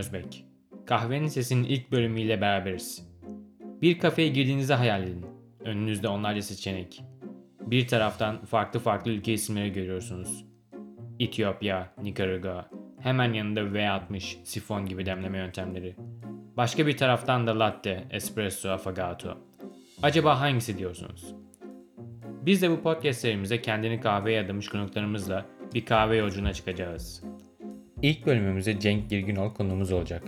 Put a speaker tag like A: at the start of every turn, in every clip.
A: Özbek. Kahvenin Sesi'nin ilk bölümüyle beraberiz. Bir kafeye girdiğinizi hayal edin. Önünüzde onlarca seçenek. Bir taraftan farklı farklı ülke isimleri görüyorsunuz. Etiyopya, Nikaragua, hemen yanında V60, sifon gibi demleme yöntemleri. Başka bir taraftan da latte, espresso, affogato. Acaba hangisi diyorsunuz? Biz de bu podcast serimize kendini kahveye adamış konuklarımızla bir kahve yolculuğuna çıkacağız. İlk bölümümüzde Cenk Girginol konuğumuz olacak.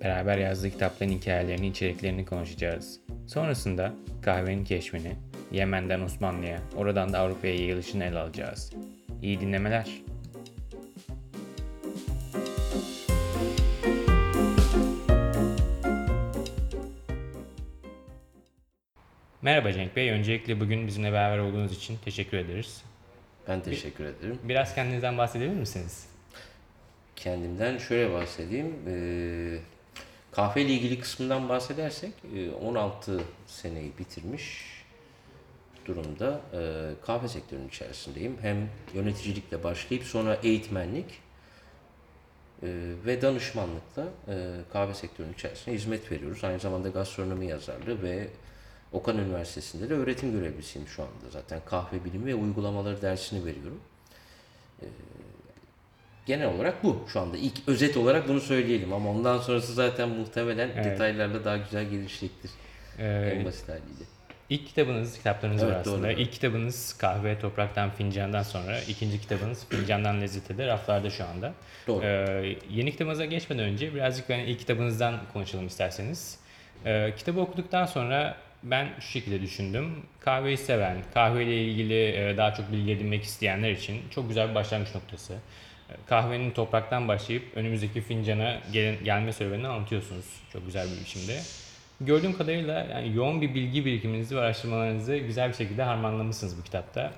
A: Beraber yazdığı kitapların hikayelerini, içeriklerini konuşacağız. Sonrasında kahvenin keşfini, Yemen'den Osmanlı'ya, oradan da Avrupa'ya yayılışını ele alacağız. İyi dinlemeler. Merhaba Cenk Bey. Öncelikle bugün bizimle beraber olduğunuz için teşekkür ederiz.
B: Ben teşekkür ederim.
A: Biraz kendinizden bahsedebilir misiniz?
B: Kendimden şöyle bahsedeyim. Ee, kahve ile ilgili kısmından bahsedersek e, 16 seneyi bitirmiş durumda e, kahve sektörünün içerisindeyim. Hem yöneticilikle başlayıp sonra eğitmenlik e, ve danışmanlıkla e, kahve sektörünün içerisinde hizmet veriyoruz. Aynı zamanda gastronomi yazarlığı ve Okan Üniversitesi'nde de öğretim görevlisiyim şu anda. Zaten kahve bilimi ve uygulamaları dersini veriyorum. Ee, genel olarak bu şu anda. İlk özet olarak bunu söyleyelim ama ondan sonrası zaten muhtemelen
A: Evet.
B: detaylarla daha güzel gelişecektir. en
A: Ee,
B: basit haliyle.
A: ilk kitabınız, kitaplarınız var
B: Evet,
A: aslında.
B: doğru.
A: İlk kitabınız Kahve Topraktan Fincandan sonra, ikinci kitabınız Fincandan Lezzete de raflarda şu anda.
B: Doğru.
A: Ee, yeni kitabınıza geçmeden önce birazcık hani ilk kitabınızdan konuşalım isterseniz. Ee, kitabı okuduktan sonra ben şu şekilde düşündüm. Kahveyi seven, kahveyle ilgili e, daha çok bilgi edinmek isteyenler için çok güzel bir başlangıç noktası. Kahvenin topraktan başlayıp önümüzdeki fincana gel- gelme serüvenini anlatıyorsunuz. Çok güzel bir biçimde. Gördüğüm kadarıyla yani yoğun bir bilgi birikiminizi ve araştırmalarınızı güzel bir şekilde harmanlamışsınız bu kitapta.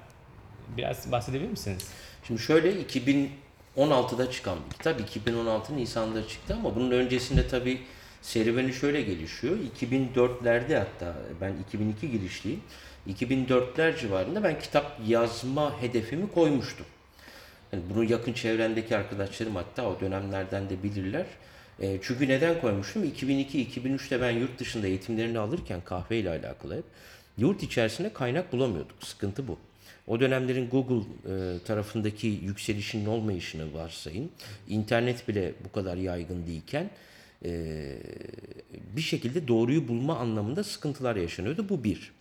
A: Biraz bahsedebilir misiniz?
B: Şimdi şöyle 2016'da çıkan bir kitap. 2016 Nisan'da çıktı ama bunun öncesinde tabii serüveni şöyle gelişiyor. 2004'lerde hatta ben 2002 girişliyim. 2004'ler civarında ben kitap yazma hedefimi koymuştum. Yani bunu yakın çevrendeki arkadaşlarım hatta o dönemlerden de bilirler. E, çünkü neden koymuştum? 2002-2003'te ben yurt dışında eğitimlerini alırken kahve ile alakalı hep yurt içerisinde kaynak bulamıyorduk. Sıkıntı bu. O dönemlerin Google e, tarafındaki yükselişinin olmayışını varsayın. İnternet bile bu kadar yaygın değilken e, bir şekilde doğruyu bulma anlamında sıkıntılar yaşanıyordu. Bu bir.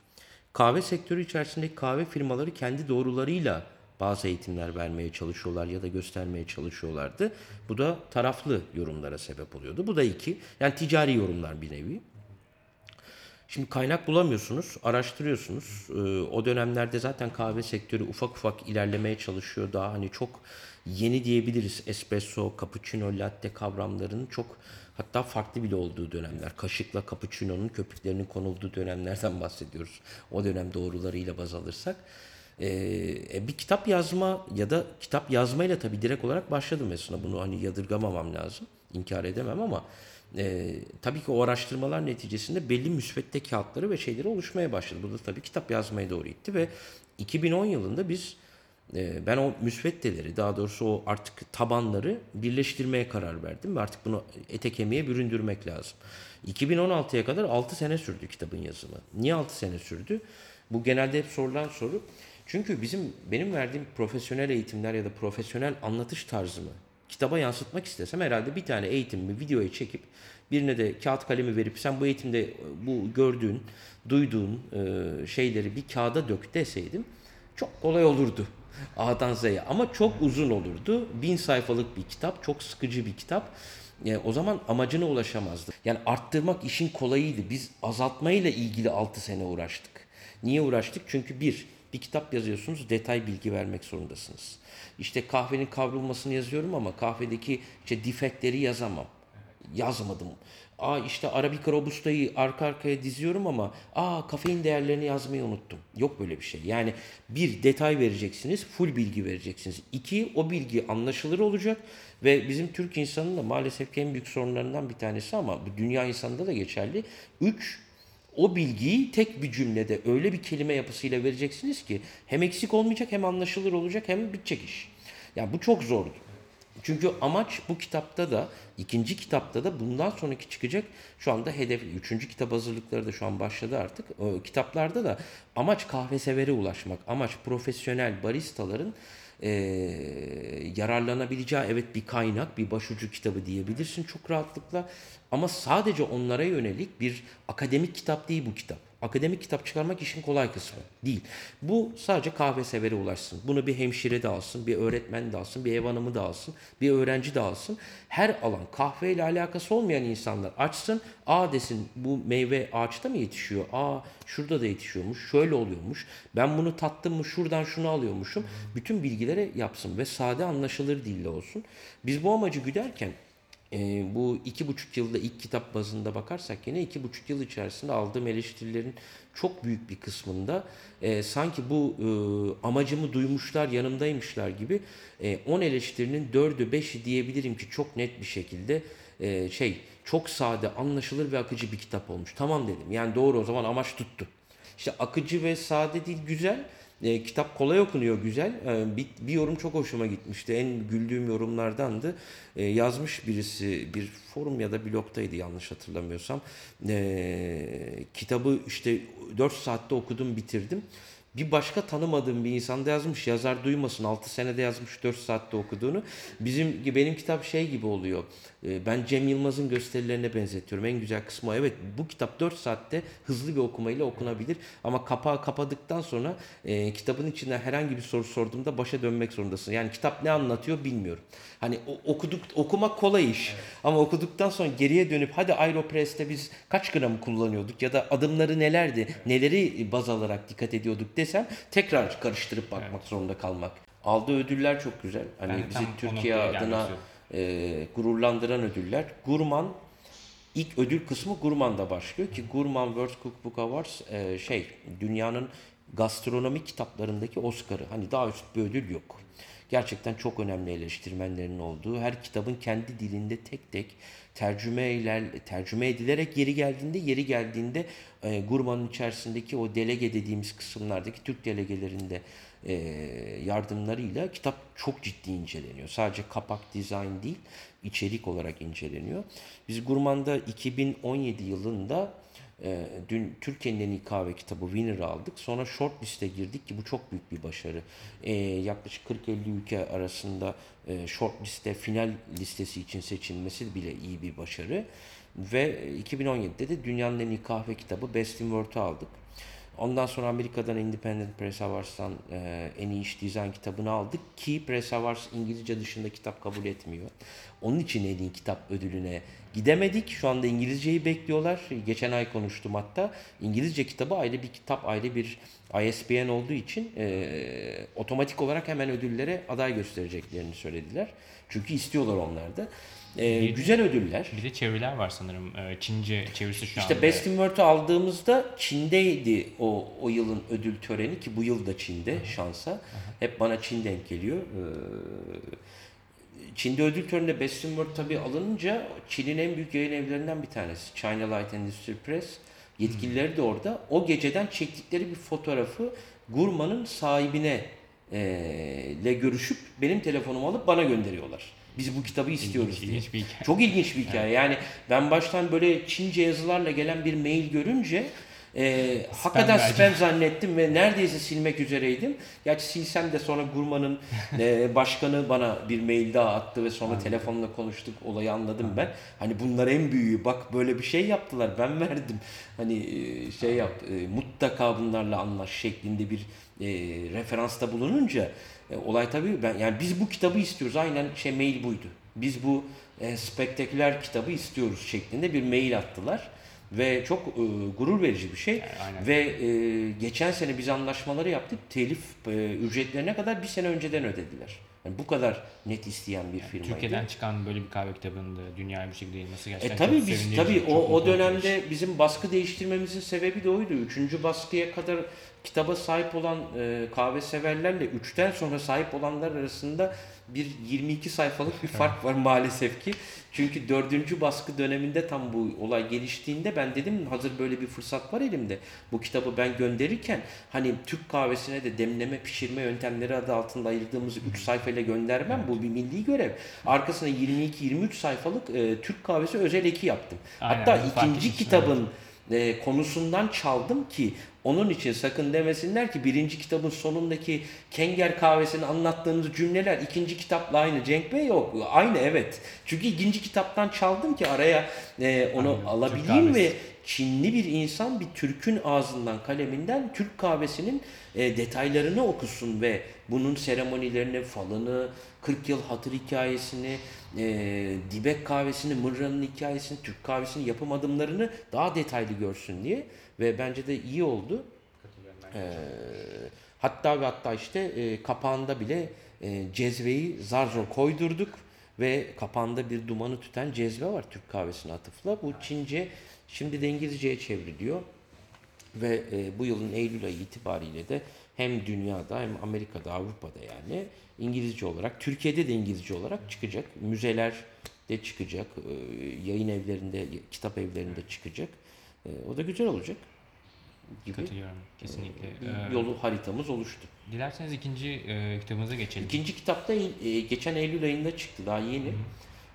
B: Kahve sektörü içerisindeki kahve firmaları kendi doğrularıyla bazı eğitimler vermeye çalışıyorlar ya da göstermeye çalışıyorlardı. Bu da taraflı yorumlara sebep oluyordu. Bu da iki. Yani ticari yorumlar bir nevi. Şimdi kaynak bulamıyorsunuz, araştırıyorsunuz. Ee, o dönemlerde zaten kahve sektörü ufak ufak ilerlemeye çalışıyor. Daha hani çok yeni diyebiliriz. Espresso, cappuccino, latte kavramlarının çok hatta farklı bile olduğu dönemler. Kaşıkla cappuccino'nun köpüklerinin konulduğu dönemlerden bahsediyoruz. O dönem doğrularıyla baz alırsak. Ee, bir kitap yazma ya da kitap yazmayla tabii direkt olarak başladım aslında. Bunu hani yadırgamamam lazım. İnkar edemem ama e, tabii ki o araştırmalar neticesinde belli müsvedde kağıtları ve şeyleri oluşmaya başladı. Bu da tabii kitap yazmaya doğru itti ve 2010 yılında biz e, ben o müsveddeleri daha doğrusu o artık tabanları birleştirmeye karar verdim ve artık bunu ete kemiğe büründürmek lazım. 2016'ya kadar 6 sene sürdü kitabın yazımı. Niye 6 sene sürdü? Bu genelde hep sorulan soru. Çünkü bizim benim verdiğim profesyonel eğitimler ya da profesyonel anlatış tarzımı kitaba yansıtmak istesem herhalde bir tane eğitimimi videoya çekip birine de kağıt kalemi verip sen bu eğitimde bu gördüğün, duyduğun e, şeyleri bir kağıda dök deseydim çok kolay olurdu. A'dan Z'ye ama çok uzun olurdu. Bin sayfalık bir kitap, çok sıkıcı bir kitap. E, o zaman amacına ulaşamazdı. Yani arttırmak işin kolayıydı. Biz azaltmayla ilgili 6 sene uğraştık. Niye uğraştık? Çünkü bir, bir kitap yazıyorsunuz, detay bilgi vermek zorundasınız. İşte kahvenin kavrulmasını yazıyorum ama kahvedeki işte defektleri yazamam. Yazmadım. Aa işte Arabica Robusta'yı arka arkaya diziyorum ama aa kafein değerlerini yazmayı unuttum. Yok böyle bir şey. Yani bir detay vereceksiniz, full bilgi vereceksiniz. İki o bilgi anlaşılır olacak ve bizim Türk insanının da maalesef en büyük sorunlarından bir tanesi ama bu dünya insanında da geçerli. Üç o bilgiyi tek bir cümlede öyle bir kelime yapısıyla vereceksiniz ki hem eksik olmayacak hem anlaşılır olacak hem bitecek iş. Yani bu çok zordu. Çünkü amaç bu kitapta da ikinci kitapta da bundan sonraki çıkacak şu anda hedef üçüncü kitap hazırlıkları da şu an başladı artık. O kitaplarda da amaç kahve severe ulaşmak. Amaç profesyonel baristaların e, yararlanabileceği evet bir kaynak, bir başucu kitabı diyebilirsin çok rahatlıkla. Ama sadece onlara yönelik bir akademik kitap değil bu kitap. Akademik kitap çıkarmak işin kolay kısmı değil. Bu sadece kahve severe ulaşsın. Bunu bir hemşire de alsın, bir öğretmen de alsın, bir ev hanımı da alsın, bir öğrenci de alsın. Her alan kahveyle alakası olmayan insanlar açsın. Aa desin bu meyve ağaçta mı yetişiyor? Aa şurada da yetişiyormuş, şöyle oluyormuş. Ben bunu tattım mı şuradan şunu alıyormuşum. Bütün bilgileri yapsın ve sade anlaşılır dille olsun. Biz bu amacı güderken e, bu iki buçuk yılda ilk kitap bazında bakarsak yine iki buçuk yıl içerisinde aldığım eleştirilerin çok büyük bir kısmında e, sanki bu e, amacımı duymuşlar yanımdaymışlar gibi 10 eleştirinin 4'ü 5'i diyebilirim ki çok net bir şekilde e, şey çok sade anlaşılır ve akıcı bir kitap olmuş. Tamam dedim yani doğru o zaman amaç tuttu. İşte akıcı ve sade değil güzel. E, kitap kolay okunuyor güzel. E, bir, bir yorum çok hoşuma gitmişti. En güldüğüm yorumlardandı. E, yazmış birisi bir forum ya da blogdaydı yanlış hatırlamıyorsam. E, kitabı işte 4 saatte okudum bitirdim. Bir başka tanımadığım bir insan da yazmış. Yazar duymasın 6 senede yazmış 4 saatte okuduğunu. Bizim benim kitap şey gibi oluyor. Ee, Ben Cem Yılmaz'ın gösterilerine benzetiyorum. En güzel kısmı evet bu kitap 4 saatte hızlı bir okumayla okunabilir. Ama kapağı kapadıktan sonra e, kitabın içinde herhangi bir soru sorduğumda başa dönmek zorundasın. Yani kitap ne anlatıyor bilmiyorum. Hani okuduk okumak kolay iş. Ama okuduktan sonra geriye dönüp hadi Aeropress'te biz kaç gram kullanıyorduk ya da adımları nelerdi, neleri baz alarak dikkat ediyorduk desem tekrar karıştırıp bakmak zorunda kalmak. Aldığı ödüller çok güzel. Hani
A: de
B: bizi Türkiye adına e, gururlandıran ödüller. Gurman ilk ödül kısmı Gurman'da başlıyor ki Gurman World Cookbook Awards e, şey dünyanın gastronomi kitaplarındaki Oscar'ı. Hani daha üst bir ödül yok. Gerçekten çok önemli eleştirmenlerin olduğu, her kitabın kendi dilinde tek tek tercümeler tercüme edilerek yeri geldiğinde yeri geldiğinde e, Gurman'ın içerisindeki o delege dediğimiz kısımlardaki Türk delegelerinde e, yardımlarıyla kitap çok ciddi inceleniyor. Sadece kapak dizayn değil, içerik olarak inceleniyor. Biz Gurman'da 2017 yılında e, dün Türkiye'nin en iyi kahve kitabı Winner'ı aldık. Sonra short liste girdik ki bu çok büyük bir başarı. E, yaklaşık 40-50 ülke arasında e, short liste final listesi için seçilmesi bile iyi bir başarı. Ve 2017'de de dünyanın en iyi kahve kitabı Best in World'u aldık. Ondan sonra Amerika'dan Independent Press Awards'tan e, en iyi iş dizayn kitabını aldık ki Press Awards İngilizce dışında kitap kabul etmiyor. Onun için en iyi kitap ödülüne gidemedik. Şu anda İngilizceyi bekliyorlar. Geçen ay konuştum hatta. İngilizce kitabı ayrı bir kitap, ayrı bir ISBN olduğu için e, otomatik olarak hemen ödüllere aday göstereceklerini söylediler. Çünkü istiyorlar onlar da. E,
A: Bir-
B: güzel ödüller.
A: Bir de çeviriler var sanırım. Ee, Çince çevirisi şu
B: İşte
A: anda.
B: Best in World'u aldığımızda Çin'deydi o, o yılın ödül töreni ki bu yıl da Çin'de şansa. Hep bana Çin denk geliyor. Ee, Çin'de ödül töreninde Best in World tabii alınınca Çin'in en büyük yayın evlerinden bir tanesi. China Light Industry Press. Yetkilileri de orada. O geceden çektikleri bir fotoğrafı Gurman'ın sahibine e, ile görüşüp benim telefonumu alıp bana gönderiyorlar. Biz bu kitabı istiyoruz
A: İlginç,
B: diye.
A: ilginç bir hikaye.
B: Çok ilginç bir hikaye. Yani ben baştan böyle Çince yazılarla gelen bir mail görünce e, hakikaten
A: belki.
B: spam zannettim ve neredeyse silmek üzereydim. Gerçi silsem de sonra Gurman'ın e, başkanı bana bir mail daha attı ve sonra telefonla konuştuk. Olayı anladım ben. Hani bunlar en büyüğü. Bak böyle bir şey yaptılar. Ben verdim. Hani e, şey yap e, mutlaka bunlarla anlaş şeklinde bir e, referansta bulununca e, olay tabii ben yani biz bu kitabı istiyoruz. Aynen şey mail buydu. Biz bu e, spektaküler kitabı istiyoruz şeklinde bir mail attılar ve çok e, gurur verici bir şey.
A: aynen.
B: Ve e, geçen sene biz anlaşmaları yaptık. Telif e, ücretlerine kadar bir sene önceden ödediler. Yani bu kadar net isteyen bir firmaydı.
A: Türkiye'den çıkan böyle bir kahve kitabının da dünyaya bir şekilde yayılması gerçekten
B: E tabii
A: çok
B: biz tabii o, o dönemde bizim baskı değiştirmemizin sebebi de oydu. Üçüncü baskıya kadar kitaba sahip olan e, kahve severlerle üçten sonra sahip olanlar arasında bir 22 sayfalık bir fark var maalesef ki. Çünkü dördüncü baskı döneminde tam bu olay geliştiğinde ben dedim hazır böyle bir fırsat var elimde. Bu kitabı ben gönderirken hani Türk kahvesine de demleme pişirme yöntemleri adı altında ayırdığımız 3 sayfayla göndermem. Bu bir milli görev. Arkasına 22-23 sayfalık e, Türk kahvesi özel eki yaptım.
A: Aynen,
B: Hatta ikinci kitabın e, konusundan çaldım ki onun için sakın demesinler ki birinci kitabın sonundaki Kenger kahvesini anlattığınız cümleler ikinci kitapla aynı. Cenk Bey yok. Aynı evet. Çünkü ikinci kitaptan çaldım ki araya e, onu
A: Aynen,
B: alabileyim ve Çinli bir insan bir Türk'ün ağzından kaleminden Türk kahvesinin e, detaylarını okusun ve bunun seremonilerini, falını, 40 yıl hatır hikayesini, e, dibek kahvesini, mırranın hikayesini, Türk kahvesinin yapım adımlarını daha detaylı görsün diye ve bence de iyi oldu. Ee, hatta ve hatta işte e, kapağında bile e, cezveyi zar zor koydurduk ve kapağında bir dumanı tüten cezve var Türk kahvesine atıfla. Bu Çince şimdi de İngilizceye çevriliyor ve e, bu yılın Eylül ayı itibariyle de hem dünyada hem Amerika'da Avrupa'da yani İngilizce olarak Türkiye'de de İngilizce olarak çıkacak. Müzeler de çıkacak. e, Yayın evlerinde, kitap evlerinde çıkacak. E, O da güzel olacak gibi
A: Katılıyorum kesinlikle. Ee,
B: yolu haritamız oluştu.
A: Dilerseniz ikinci e, kitabımıza geçelim.
B: İkinci kitapta e, geçen Eylül ayında çıktı daha yeni.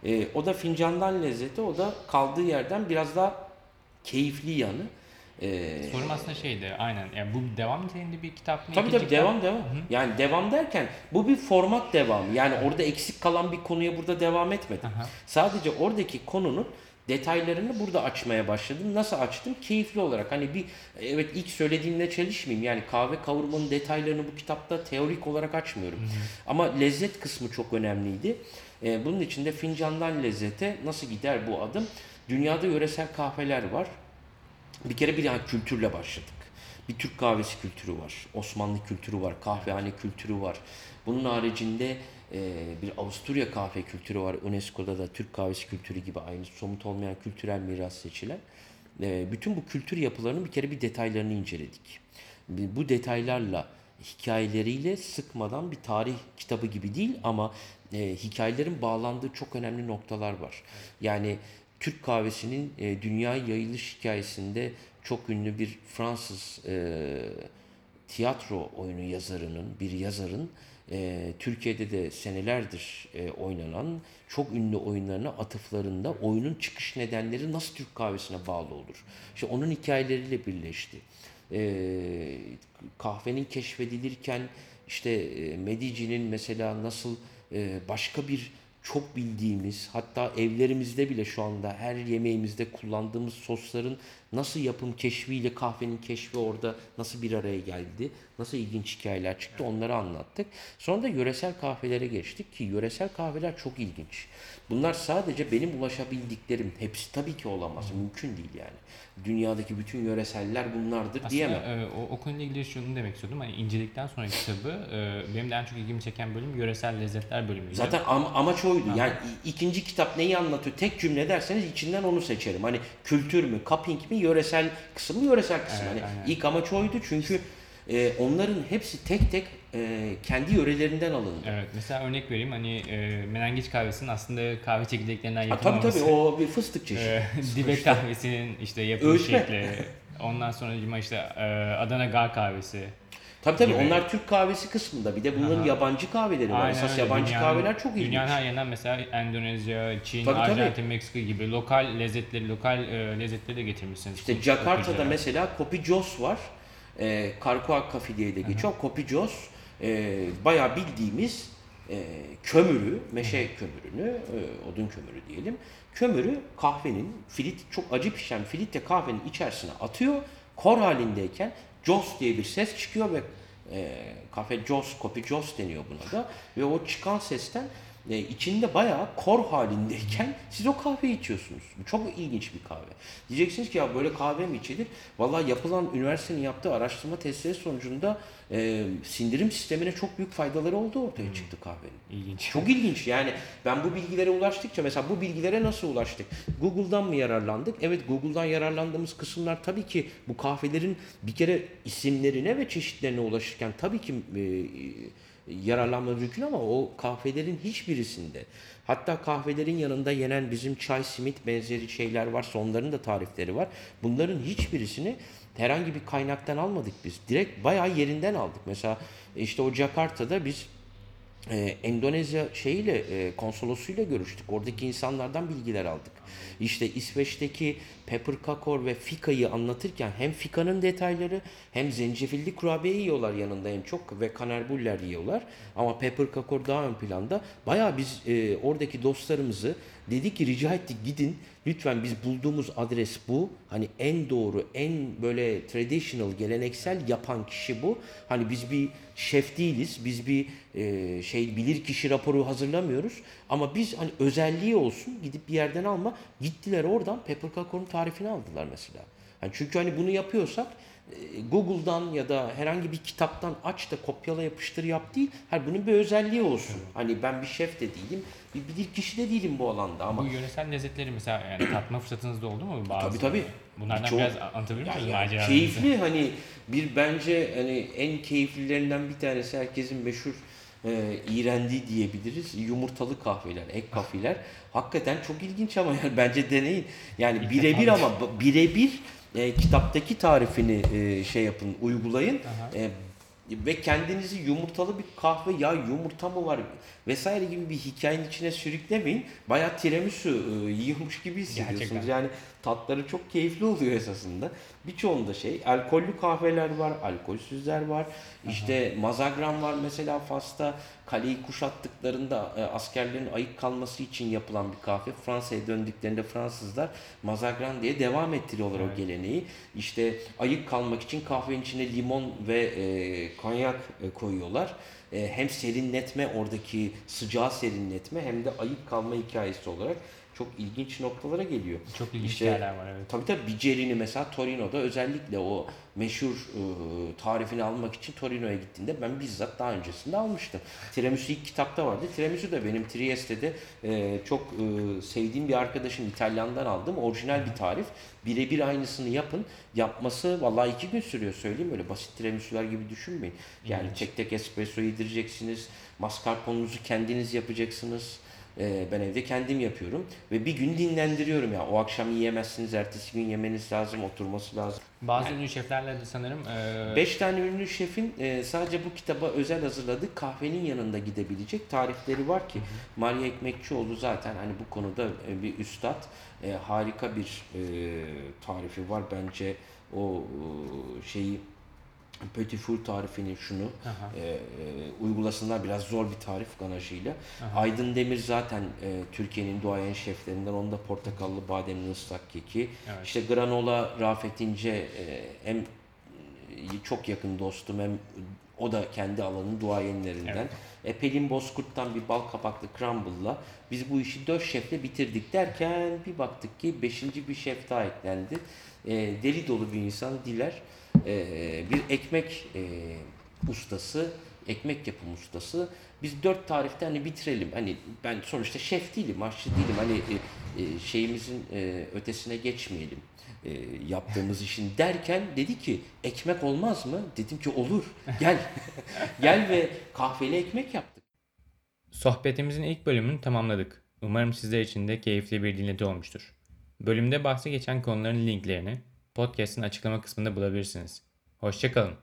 B: E, o da fincandan lezzeti. O da kaldığı yerden biraz daha keyifli yanı. E,
A: Sorum aslında şeydi aynen. Yani bu devam niteliğinde bir kitap mı?
B: Tabii tabii
A: kitap-
B: devam devam. Yani devam derken bu bir format devamı. Yani orada eksik kalan bir konuya burada devam etmedim.
A: Aha.
B: Sadece oradaki konunun detaylarını burada açmaya başladım. Nasıl açtım? Keyifli olarak. Hani bir evet ilk söylediğimle çelişmeyeyim. Yani kahve kavurmanın detaylarını bu kitapta teorik olarak açmıyorum. Ama lezzet kısmı çok önemliydi. Ee, bunun için de fincandan lezzete nasıl gider bu adım? Dünyada yöresel kahveler var. Bir kere bir yani kültürle başladık. Bir Türk kahvesi kültürü var. Osmanlı kültürü var. Kahvehane kültürü var. Bunun haricinde e, bir Avusturya kahve kültürü var. UNESCO'da da Türk kahvesi kültürü gibi aynı somut olmayan kültürel miras seçilen. E, bütün bu kültür yapılarının bir kere bir detaylarını inceledik. Bu detaylarla hikayeleriyle sıkmadan bir tarih kitabı gibi değil ama e, hikayelerin bağlandığı çok önemli noktalar var. Yani Türk kahvesinin e, dünya yayılış hikayesinde çok ünlü bir Fransız e, tiyatro oyunu yazarının, bir yazarın e, Türkiye'de de senelerdir e, oynanan çok ünlü oyunlarına atıflarında oyunun çıkış nedenleri nasıl Türk kahvesine bağlı olur? İşte onun hikayeleriyle birleşti. E, kahvenin keşfedilirken işte e, Medici'nin mesela nasıl e, başka bir çok bildiğimiz hatta evlerimizde bile şu anda her yemeğimizde kullandığımız sosların nasıl yapım keşfiyle kahvenin keşfi orada nasıl bir araya geldi, nasıl ilginç hikayeler çıktı onları anlattık. Sonra da yöresel kahvelere geçtik ki yöresel kahveler çok ilginç. Bunlar sadece benim ulaşabildiklerim. Hepsi tabii ki olamaz. Mümkün değil yani. Dünyadaki bütün yöreseller bunlardır
A: Aslında
B: diyemem.
A: e, o, o konuyla ilgili şunu demek istiyordum. Hani incelikten sonra kitabı e, benim de en çok ilgimi çeken bölüm yöresel lezzetler bölümüydü.
B: Zaten am- amaç oydu. Yani ikinci kitap neyi anlatıyor? Tek cümle derseniz içinden onu seçerim. Hani kültür mü, cupping mi, yöresel kısım mı, yöresel kısım.
A: Evet,
B: hani
A: aynen.
B: ilk amaç oydu çünkü e, onların hepsi tek tek e, kendi yörelerinden alındı.
A: Evet mesela örnek vereyim hani e, menengiç kahvesinin aslında kahve çekirdeklerinden
B: Ha, tabii
A: yapılmaması.
B: tabii o bir fıstık çeşidi.
A: e, dibek kahvesinin işte yapım
B: Ölçme.
A: şekli. Ondan sonra işte e, Adana Gar kahvesi.
B: Tabii tabii
A: gibi.
B: onlar Türk kahvesi kısmında. Bir de bunların
A: Aha.
B: yabancı kahveleri var. Esas
A: öyle.
B: yabancı
A: Dünyanın-
B: kahveler çok ilginç.
A: Dünyanın her yerinden mesela Endonezya, Çin,
B: Tabii, tabii.
A: Arjantin, Meksika gibi lokal lezzetleri, lokal e, lezzetleri de getirmişsiniz.
B: İşte Jakarta'da mesela Kopi Jos var. E, Karkoa Kafi diye de geçiyor. Kopi Jos e, bayağı bildiğimiz e, kömürü, meşe kömürünü, e, odun kömürü diyelim. Kömürü kahvenin, filit çok acı pişen filitle kahvenin içerisine atıyor. Kor halindeyken Jos diye bir ses çıkıyor ve e, kafe Jos, Kopi Jos deniyor buna da. Ve o çıkan sesten e, içinde bayağı kor halindeyken siz o kahveyi içiyorsunuz. Bu çok ilginç bir kahve. Diyeceksiniz ki ya böyle kahve mi içilir? Vallahi yapılan üniversitenin yaptığı araştırma testleri sonucunda e, sindirim sistemine çok büyük faydaları olduğu ortaya çıktı kahvenin.
A: İlginç.
B: Çok ilginç yani ben bu bilgilere ulaştıkça mesela bu bilgilere nasıl ulaştık? Google'dan mı yararlandık? Evet Google'dan yararlandığımız kısımlar tabii ki bu kahvelerin bir kere isimlerine ve çeşitlerine ulaşırken tabii ki e, yararlanma mümkün ama o kahvelerin hiçbirisinde hatta kahvelerin yanında yenen bizim çay simit benzeri şeyler varsa onların da tarifleri var. Bunların hiçbirisini herhangi bir kaynaktan almadık biz. Direkt bayağı yerinden aldık. Mesela işte o Jakarta'da biz e, Endonezya şeyiyle e, konsolosuyla görüştük. Oradaki insanlardan bilgiler aldık. İşte İsveç'teki pepper kakor ve fikayı anlatırken hem fikanın detayları hem zencefilli kurabiye yiyorlar yanında en çok ve kanerbuller yiyorlar. Ama pepper kakor daha ön planda. Bayağı biz e, oradaki dostlarımızı dedik ki rica ettik gidin lütfen biz bulduğumuz adres bu. Hani en doğru, en böyle traditional, geleneksel yapan kişi bu. Hani biz bir şef değiliz. Biz bir e, şey bilir kişi raporu hazırlamıyoruz. Ama biz hani özelliği olsun gidip bir yerden alma. Gittiler oradan pepper kakorun tarifini aldılar mesela. Hani çünkü hani bunu yapıyorsak e, Google'dan ya da herhangi bir kitaptan aç da kopyala yapıştır yap değil. Hani bunun bir özelliği olsun. Hani ben bir şef de değilim, bir bilir kişi de değilim bu alanda ama
A: Bu yöresel lezzetleri mesela yani tatma fırsatınız da oldu mu? Bazı?
B: Tabii, tabii.
A: Bunlardan
B: Birçok-
A: biraz anlatabilir misiniz
B: ya,
A: maceralarınızı?
B: keyifli hani bir bence hani en keyiflilerinden bir tanesi herkesin meşhur e, iğrendiği diyebiliriz. Yumurtalı kahveler, ek kahveler. Hakikaten çok ilginç ama yani bence deneyin. Yani birebir ama birebir e, kitaptaki tarifini e, şey yapın, uygulayın.
A: Aha.
B: E, ve kendinizi yumurtalı bir kahve ya yumurta mı var vesaire gibi bir hikayenin içine sürüklemeyin. Bayağı tiramisu e, yiyormuş gibi hissediyorsunuz.
A: Gerçekten.
B: Yani tatları çok keyifli oluyor esasında. Birçoğunda şey alkollü kahveler var, alkolsüzler var. İşte mazagran var mesela Fas'ta kaleyi kuşattıklarında e, askerlerin ayık kalması için yapılan bir kahve. Fransa'ya döndüklerinde Fransızlar mazagran diye devam ettiriyorlar o geleneği. İşte ayık kalmak için kahvenin içine limon ve e, konyak e, koyuyorlar. E, hem serinletme oradaki sıcağı serinletme hem de ayık kalma hikayesi olarak çok ilginç noktalara geliyor.
A: Çok ilginç
B: İşte-
A: yerler var evet.
B: Tabii tabii Bicerini mesela Torino'da özellikle o meşhur e, tarifini almak için Torino'ya gittiğinde ben bizzat daha öncesinde almıştım. Tiramisu ilk kitapta vardı. Tiramisu da benim Trieste'de e, çok e, sevdiğim bir arkadaşım İtalyan'dan aldım. Orijinal bir tarif. Birebir aynısını yapın. Yapması vallahi iki gün sürüyor söyleyeyim. Öyle basit tiramisu'lar gibi düşünmeyin. Yani
A: İlginç.
B: tek tek espresso yedireceksiniz. Mascarpone'unuzu kendiniz yapacaksınız. Ee, ben evde kendim yapıyorum ve bir gün dinlendiriyorum ya. O akşam yiyemezsiniz, ertesi gün yemeniz lazım, oturması lazım.
A: Bazı ünlü şeflerle de sanırım e,
B: Beş tane ünlü şefin e, sadece bu kitaba özel hazırladığı kahvenin yanında gidebilecek tarifleri var ki Maria Ekmekçioğlu zaten hani bu konuda e, bir üstad. E, harika bir e, tarifi var bence o e, şeyi Petit Four tarifini şunu
A: Aha.
B: e, e, uygulasınlar biraz zor bir tarif ganajıyla.
A: Aha.
B: Aydın Demir zaten e, Türkiye'nin duayen şeflerinden. Onun da portakallı bademli ıslak keki.
A: Evet.
B: İşte granola Rafet İnce e, hem çok yakın dostum hem o da kendi alanının duayenlerinden.
A: Evet.
B: E, Pelin Bozkurt'tan bir bal kapaklı crumble'la biz bu işi dört şefle bitirdik derken bir baktık ki beşinci bir şef daha eklendi. E, deli dolu bir insan Diler. E, bir ekmek e, ustası, ekmek yapım ustası. Biz dört tarifte hani bitirelim. Hani ben sonuçta şef değilim, aşçı değilim. Hani e, e, şeyimizin e, ötesine geçmeyelim e, yaptığımız işin derken dedi ki ekmek olmaz mı? Dedim ki olur. Gel. Gel ve kahveli ekmek yaptık.
A: Sohbetimizin ilk bölümünü tamamladık. Umarım sizler için de keyifli bir dinleti olmuştur. Bölümde bahsi geçen konuların linklerini podcast'in açıklama kısmında bulabilirsiniz. Hoşçakalın.